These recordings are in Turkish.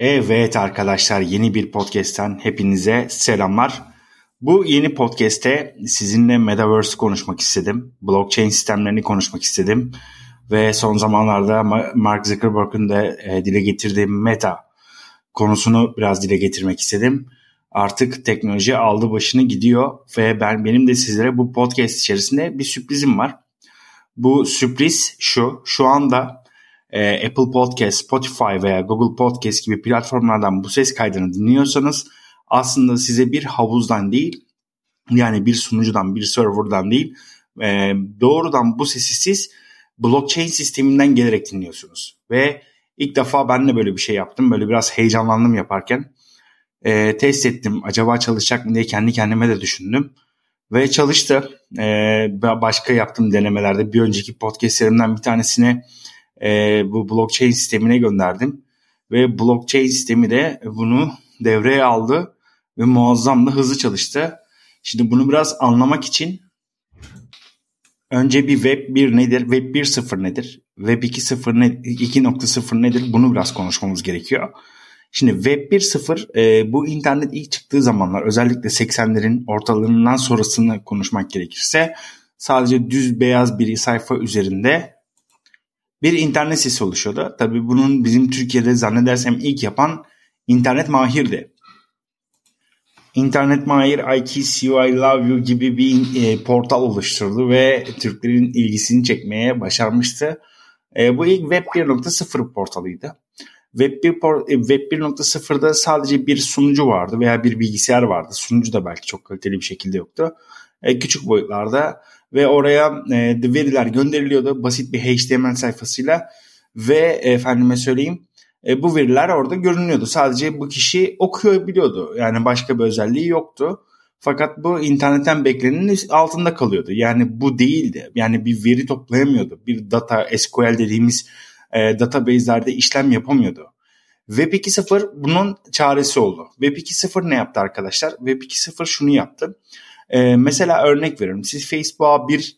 Evet arkadaşlar yeni bir podcast'ten hepinize selamlar. Bu yeni podcast'te sizinle Metaverse konuşmak istedim. Blockchain sistemlerini konuşmak istedim. Ve son zamanlarda Mark Zuckerberg'ün de e, dile getirdiği Meta konusunu biraz dile getirmek istedim. Artık teknoloji aldı başını gidiyor ve ben benim de sizlere bu podcast içerisinde bir sürprizim var. Bu sürpriz şu. Şu anda e, Apple Podcast, Spotify veya Google Podcast gibi platformlardan bu ses kaydını dinliyorsanız aslında size bir havuzdan değil yani bir sunucudan, bir serverdan değil e, doğrudan bu sesi siz blockchain sisteminden gelerek dinliyorsunuz. Ve ilk defa ben de böyle bir şey yaptım. Böyle biraz heyecanlandım yaparken. E, test ettim. Acaba çalışacak mı diye kendi kendime de düşündüm. Ve çalıştı. E, başka yaptığım denemelerde bir önceki podcastlerimden bir tanesini e, bu blockchain sistemine gönderdim. Ve blockchain sistemi de bunu devreye aldı ve muazzam da hızlı çalıştı. Şimdi bunu biraz anlamak için önce bir Web 1 nedir, Web 1.0 nedir, Web 2.0 ne, 2.0 nedir bunu biraz konuşmamız gerekiyor. Şimdi Web 1.0 e, bu internet ilk çıktığı zamanlar özellikle 80'lerin ortalarından sonrasını konuşmak gerekirse sadece düz beyaz bir sayfa üzerinde bir internet sitesi oluşuyordu. Tabii bunun bizim Türkiye'de zannedersem ilk yapan internet mahirdi. İnternet Mahir I Kiss You I Love You gibi bir e, portal oluşturdu ve Türklerin ilgisini çekmeye başarmıştı. E, bu ilk Web 1.0 portalıydı. Web 1 e, Web 1.0'da sadece bir sunucu vardı veya bir bilgisayar vardı. Sunucu da belki çok kaliteli bir şekilde yoktu. E, küçük boyutlarda ve oraya e, veriler gönderiliyordu basit bir HTML sayfasıyla ve efendime söyleyeyim e, bu veriler orada görünüyordu. Sadece bu kişi okuyabiliyordu. Yani başka bir özelliği yoktu. Fakat bu internetten beklenenin altında kalıyordu. Yani bu değildi. Yani bir veri toplayamıyordu. Bir data SQL dediğimiz e, database'lerde işlem yapamıyordu. Web 2.0 bunun çaresi oldu. Web 2.0 ne yaptı arkadaşlar? Web 2.0 şunu yaptı. E, mesela örnek veriyorum. Siz Facebook'a bir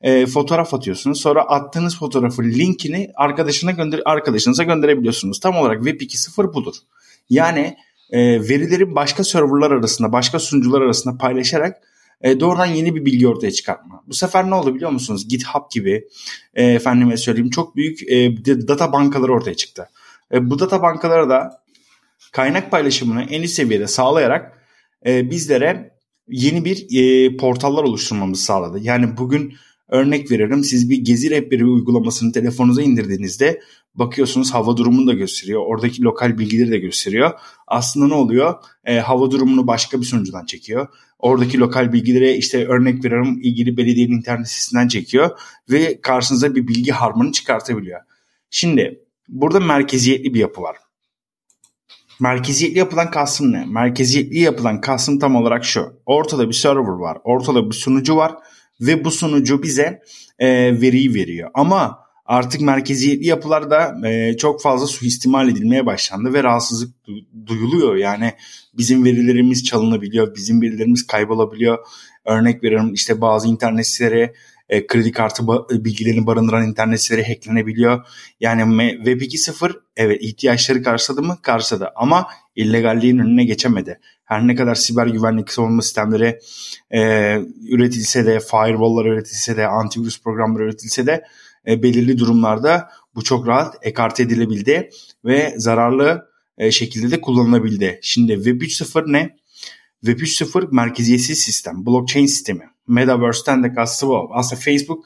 e, fotoğraf atıyorsunuz. Sonra attığınız fotoğrafın linkini arkadaşına gönder arkadaşınıza gönderebiliyorsunuz. Tam olarak Web 2.0 budur. Yani e, verileri başka serverlar arasında, başka sunucular arasında paylaşarak e, doğrudan yeni bir bilgi ortaya çıkartma. Bu sefer ne oldu biliyor musunuz? GitHub gibi e, efendime söyleyeyim çok büyük e, data bankaları ortaya çıktı. E, bu data bankaları da kaynak paylaşımını en üst seviyede sağlayarak e, bizlere yeni bir e, portallar oluşturmamızı sağladı. Yani bugün Örnek veririm siz bir Gezi Rehberi uygulamasını telefonunuza indirdiğinizde bakıyorsunuz hava durumunu da gösteriyor. Oradaki lokal bilgileri de gösteriyor. Aslında ne oluyor? E, hava durumunu başka bir sunucudan çekiyor. Oradaki lokal bilgileri işte örnek veriyorum ilgili belediyenin internet sitesinden çekiyor ve karşınıza bir bilgi harmanı çıkartabiliyor. Şimdi burada merkeziyetli bir yapı var. Merkeziyetli yapılan kastım ne? Merkeziyetli yapılan kastım tam olarak şu. Ortada bir server var. Ortada bir sunucu var ve bu sunucu bize e, veriyi veriyor. Ama artık merkeziyetli yapılar da e, çok fazla suistimal edilmeye başlandı ve rahatsızlık du- duyuluyor. Yani bizim verilerimiz çalınabiliyor, bizim verilerimiz kaybolabiliyor. Örnek veriyorum işte bazı internet siteleri e, kredi kartı ba- bilgilerini barındıran internet siteleri hacklenebiliyor. Yani Web 2.0 evet ihtiyaçları karşıladı mı? Karşıladı ama illegalliğin önüne geçemedi her ne kadar siber güvenlik savunma sistemleri e, üretilse de, firewall'lar üretilse de, antivirüs programları üretilse de e, belirli durumlarda bu çok rahat ekarte edilebildi ve zararlı e, şekilde de kullanılabildi. Şimdi Web 3.0 ne? Web 3.0 merkeziyetsiz sistem, blockchain sistemi. Metaverse'ten de kastı bu. Aslında Facebook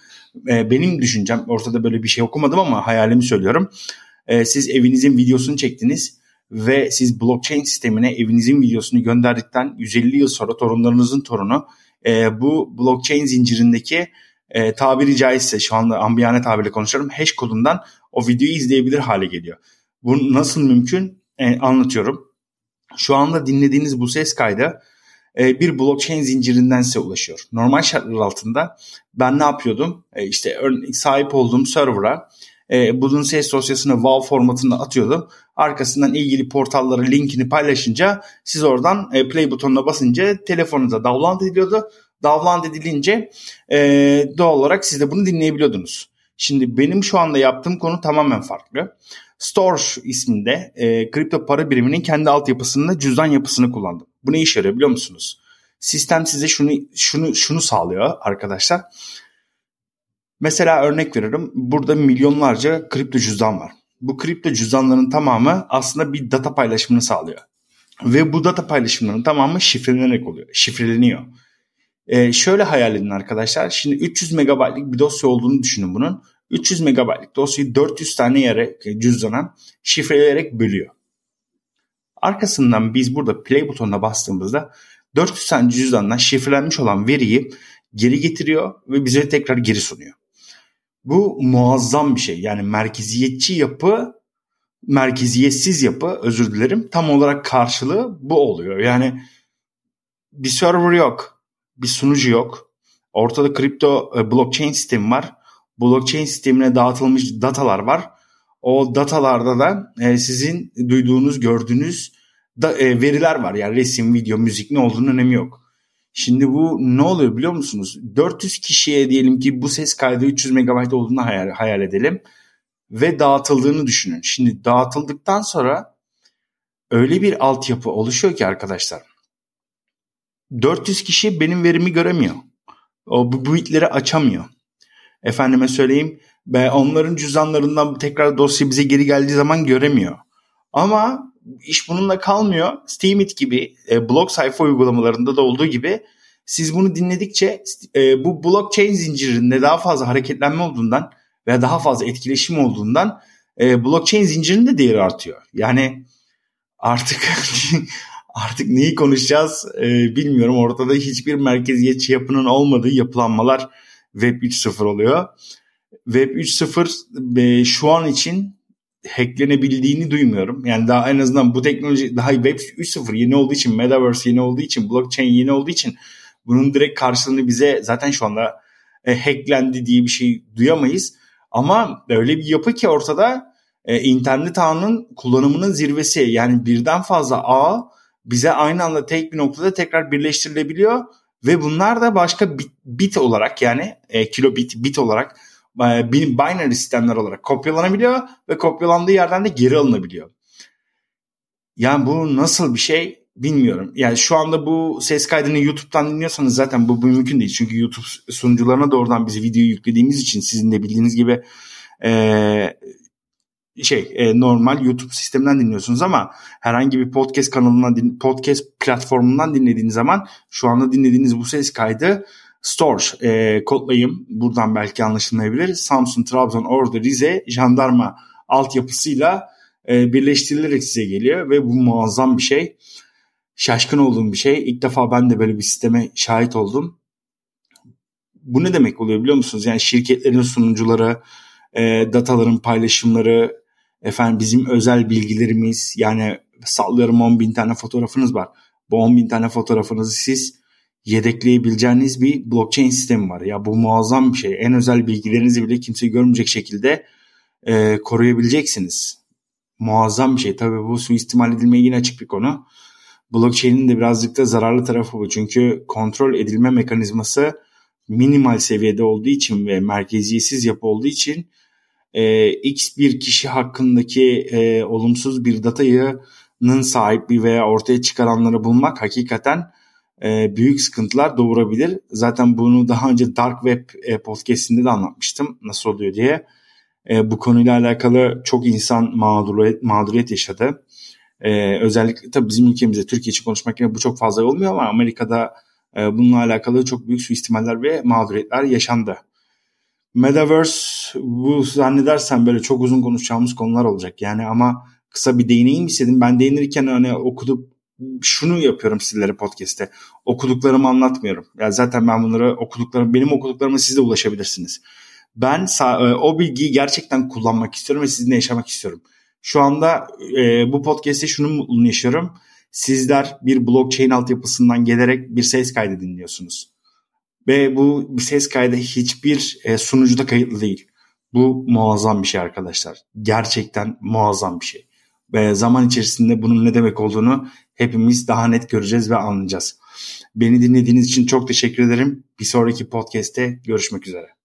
e, benim düşüncem, ortada böyle bir şey okumadım ama hayalimi söylüyorum. E, siz evinizin videosunu çektiniz ve siz blockchain sistemine evinizin videosunu gönderdikten 150 yıl sonra torunlarınızın torunu e, bu blockchain zincirindeki e, tabiri caizse şu anda ambiyane tabirle konuşuyorum hash kodundan o videoyu izleyebilir hale geliyor. Bu nasıl mümkün e, anlatıyorum. Şu anda dinlediğiniz bu ses kaydı e, bir blockchain zincirinden size ulaşıyor. Normal şartlar altında ben ne yapıyordum? E, işte sahip olduğum server'a e, bunun ses dosyasını WAV formatında atıyordum. Arkasından ilgili portalları linkini paylaşınca siz oradan play butonuna basınca telefonunuza download ediliyordu. Download edilince doğal olarak siz de bunu dinleyebiliyordunuz. Şimdi benim şu anda yaptığım konu tamamen farklı. Storch isminde e, kripto para biriminin kendi altyapısında cüzdan yapısını kullandım. Bu ne işe yarıyor biliyor musunuz? Sistem size şunu şunu şunu sağlıyor arkadaşlar. Mesela örnek veriyorum. Burada milyonlarca kripto cüzdan var. Bu kripto cüzdanların tamamı aslında bir data paylaşımını sağlıyor. Ve bu data paylaşımlarının tamamı şifrelenerek oluyor. Şifreleniyor. Ee, şöyle hayal edin arkadaşlar. Şimdi 300 megabaytlık bir dosya olduğunu düşünün bunun. 300 megabaytlık dosyayı 400 tane yere cüzdana şifreleyerek bölüyor. Arkasından biz burada play butonuna bastığımızda 400 tane cüzdandan şifrelenmiş olan veriyi geri getiriyor ve bize tekrar geri sunuyor. Bu muazzam bir şey. Yani merkeziyetçi yapı, merkeziyetsiz yapı özür dilerim tam olarak karşılığı bu oluyor. Yani bir server yok, bir sunucu yok. Ortada kripto e, blockchain sistemi var. Blockchain sistemine dağıtılmış datalar var. O datalarda da e, sizin duyduğunuz, gördüğünüz da, e, veriler var. Yani resim, video, müzik ne olduğunun önemi yok. Şimdi bu ne oluyor biliyor musunuz? 400 kişiye diyelim ki bu ses kaydı 300 MB olduğunu hayal, hayal edelim ve dağıtıldığını düşünün. Şimdi dağıtıldıktan sonra öyle bir altyapı oluşuyor ki arkadaşlar. 400 kişi benim verimi göremiyor. O bu buitleri açamıyor. Efendime söyleyeyim ve onların cüzdanlarından tekrar dosya bize geri geldiği zaman göremiyor. Ama iş bununla kalmıyor. Steemit gibi e, blog sayfa uygulamalarında da olduğu gibi siz bunu dinledikçe e, bu blockchain zincirinde daha fazla hareketlenme olduğundan veya daha fazla etkileşim olduğundan e, blockchain zincirinin de değeri artıyor. Yani artık artık neyi konuşacağız e, bilmiyorum. Ortada hiçbir merkeziyetçi yapının olmadığı yapılanmalar Web 3.0 oluyor. Web 3.0 e, şu an için hacklenebildiğini duymuyorum. Yani daha en azından bu teknoloji daha Web 3.0 yeni olduğu için, Metaverse yeni olduğu için, blockchain yeni olduğu için bunun direkt karşılığını bize zaten şu anda e, hacklendi diye bir şey duyamayız. Ama öyle bir yapı ki ortada e, internet ağının kullanımının zirvesi. Yani birden fazla ağ bize aynı anda tek bir noktada tekrar birleştirilebiliyor ve bunlar da başka bit, bit olarak yani e, kilobit bit olarak e, binary sistemler olarak kopyalanabiliyor ve kopyalandığı yerden de geri alınabiliyor. Yani bu nasıl bir şey bilmiyorum. Yani şu anda bu ses kaydını YouTube'dan dinliyorsanız zaten bu, bu mümkün değil. Çünkü YouTube sunucularına doğrudan biz videoyu yüklediğimiz için sizin de bildiğiniz gibi e, şey e, normal YouTube sisteminden dinliyorsunuz ama herhangi bir podcast kanalından podcast platformundan dinlediğiniz zaman şu anda dinlediğiniz bu ses kaydı Storch e, kodlayım buradan belki anlaşılmayabilir. Samsun, Trabzon, Ordu, Rize jandarma altyapısıyla e, birleştirilerek size geliyor ve bu muazzam bir şey. Şaşkın olduğum bir şey. İlk defa ben de böyle bir sisteme şahit oldum. Bu ne demek oluyor biliyor musunuz? Yani şirketlerin sunucuları, e, dataların paylaşımları, efendim bizim özel bilgilerimiz yani sallıyorum 10 bin tane fotoğrafınız var. Bu 10 bin tane fotoğrafınızı siz yedekleyebileceğiniz bir blockchain sistemi var. Ya bu muazzam bir şey. En özel bilgilerinizi bile kimse görmeyecek şekilde e, koruyabileceksiniz. Muazzam bir şey. Tabii bu suistimal edilmeye yine açık bir konu. Blockchain'in de birazcık da zararlı tarafı bu. Çünkü kontrol edilme mekanizması minimal seviyede olduğu için ve merkeziyetsiz yapı olduğu için e, X bir kişi hakkındaki e, olumsuz bir datayının sahibi veya ortaya çıkaranları bulmak hakikaten e, büyük sıkıntılar doğurabilir. Zaten bunu daha önce Dark Web e, podcastinde de anlatmıştım nasıl oluyor diye. E, bu konuyla alakalı çok insan mağduriyet, mağduriyet yaşadı. E, özellikle tabii bizim ülkemizde Türkiye için konuşmak yine bu çok fazla olmuyor ama Amerika'da e, bununla alakalı çok büyük suistimaller ve mağduriyetler yaşandı. Metaverse bu zannedersen böyle çok uzun konuşacağımız konular olacak yani ama kısa bir değineyim istedim. Ben değinirken hani okuduk şunu yapıyorum sizlere podcast'te. Okuduklarımı anlatmıyorum. Ya yani zaten ben bunları okuduklarım benim okuduklarıma siz de ulaşabilirsiniz. Ben e, o bilgiyi gerçekten kullanmak istiyorum ve sizinle yaşamak istiyorum. Şu anda e, bu podcast'te şunu mutluluğunu yaşıyorum. Sizler bir blockchain altyapısından gelerek bir ses kaydı dinliyorsunuz. Ve bu ses kaydı hiçbir e, sunucuda kayıtlı değil. Bu muazzam bir şey arkadaşlar. Gerçekten muazzam bir şey. Ve zaman içerisinde bunun ne demek olduğunu hepimiz daha net göreceğiz ve anlayacağız. Beni dinlediğiniz için çok teşekkür ederim. Bir sonraki podcast'te görüşmek üzere.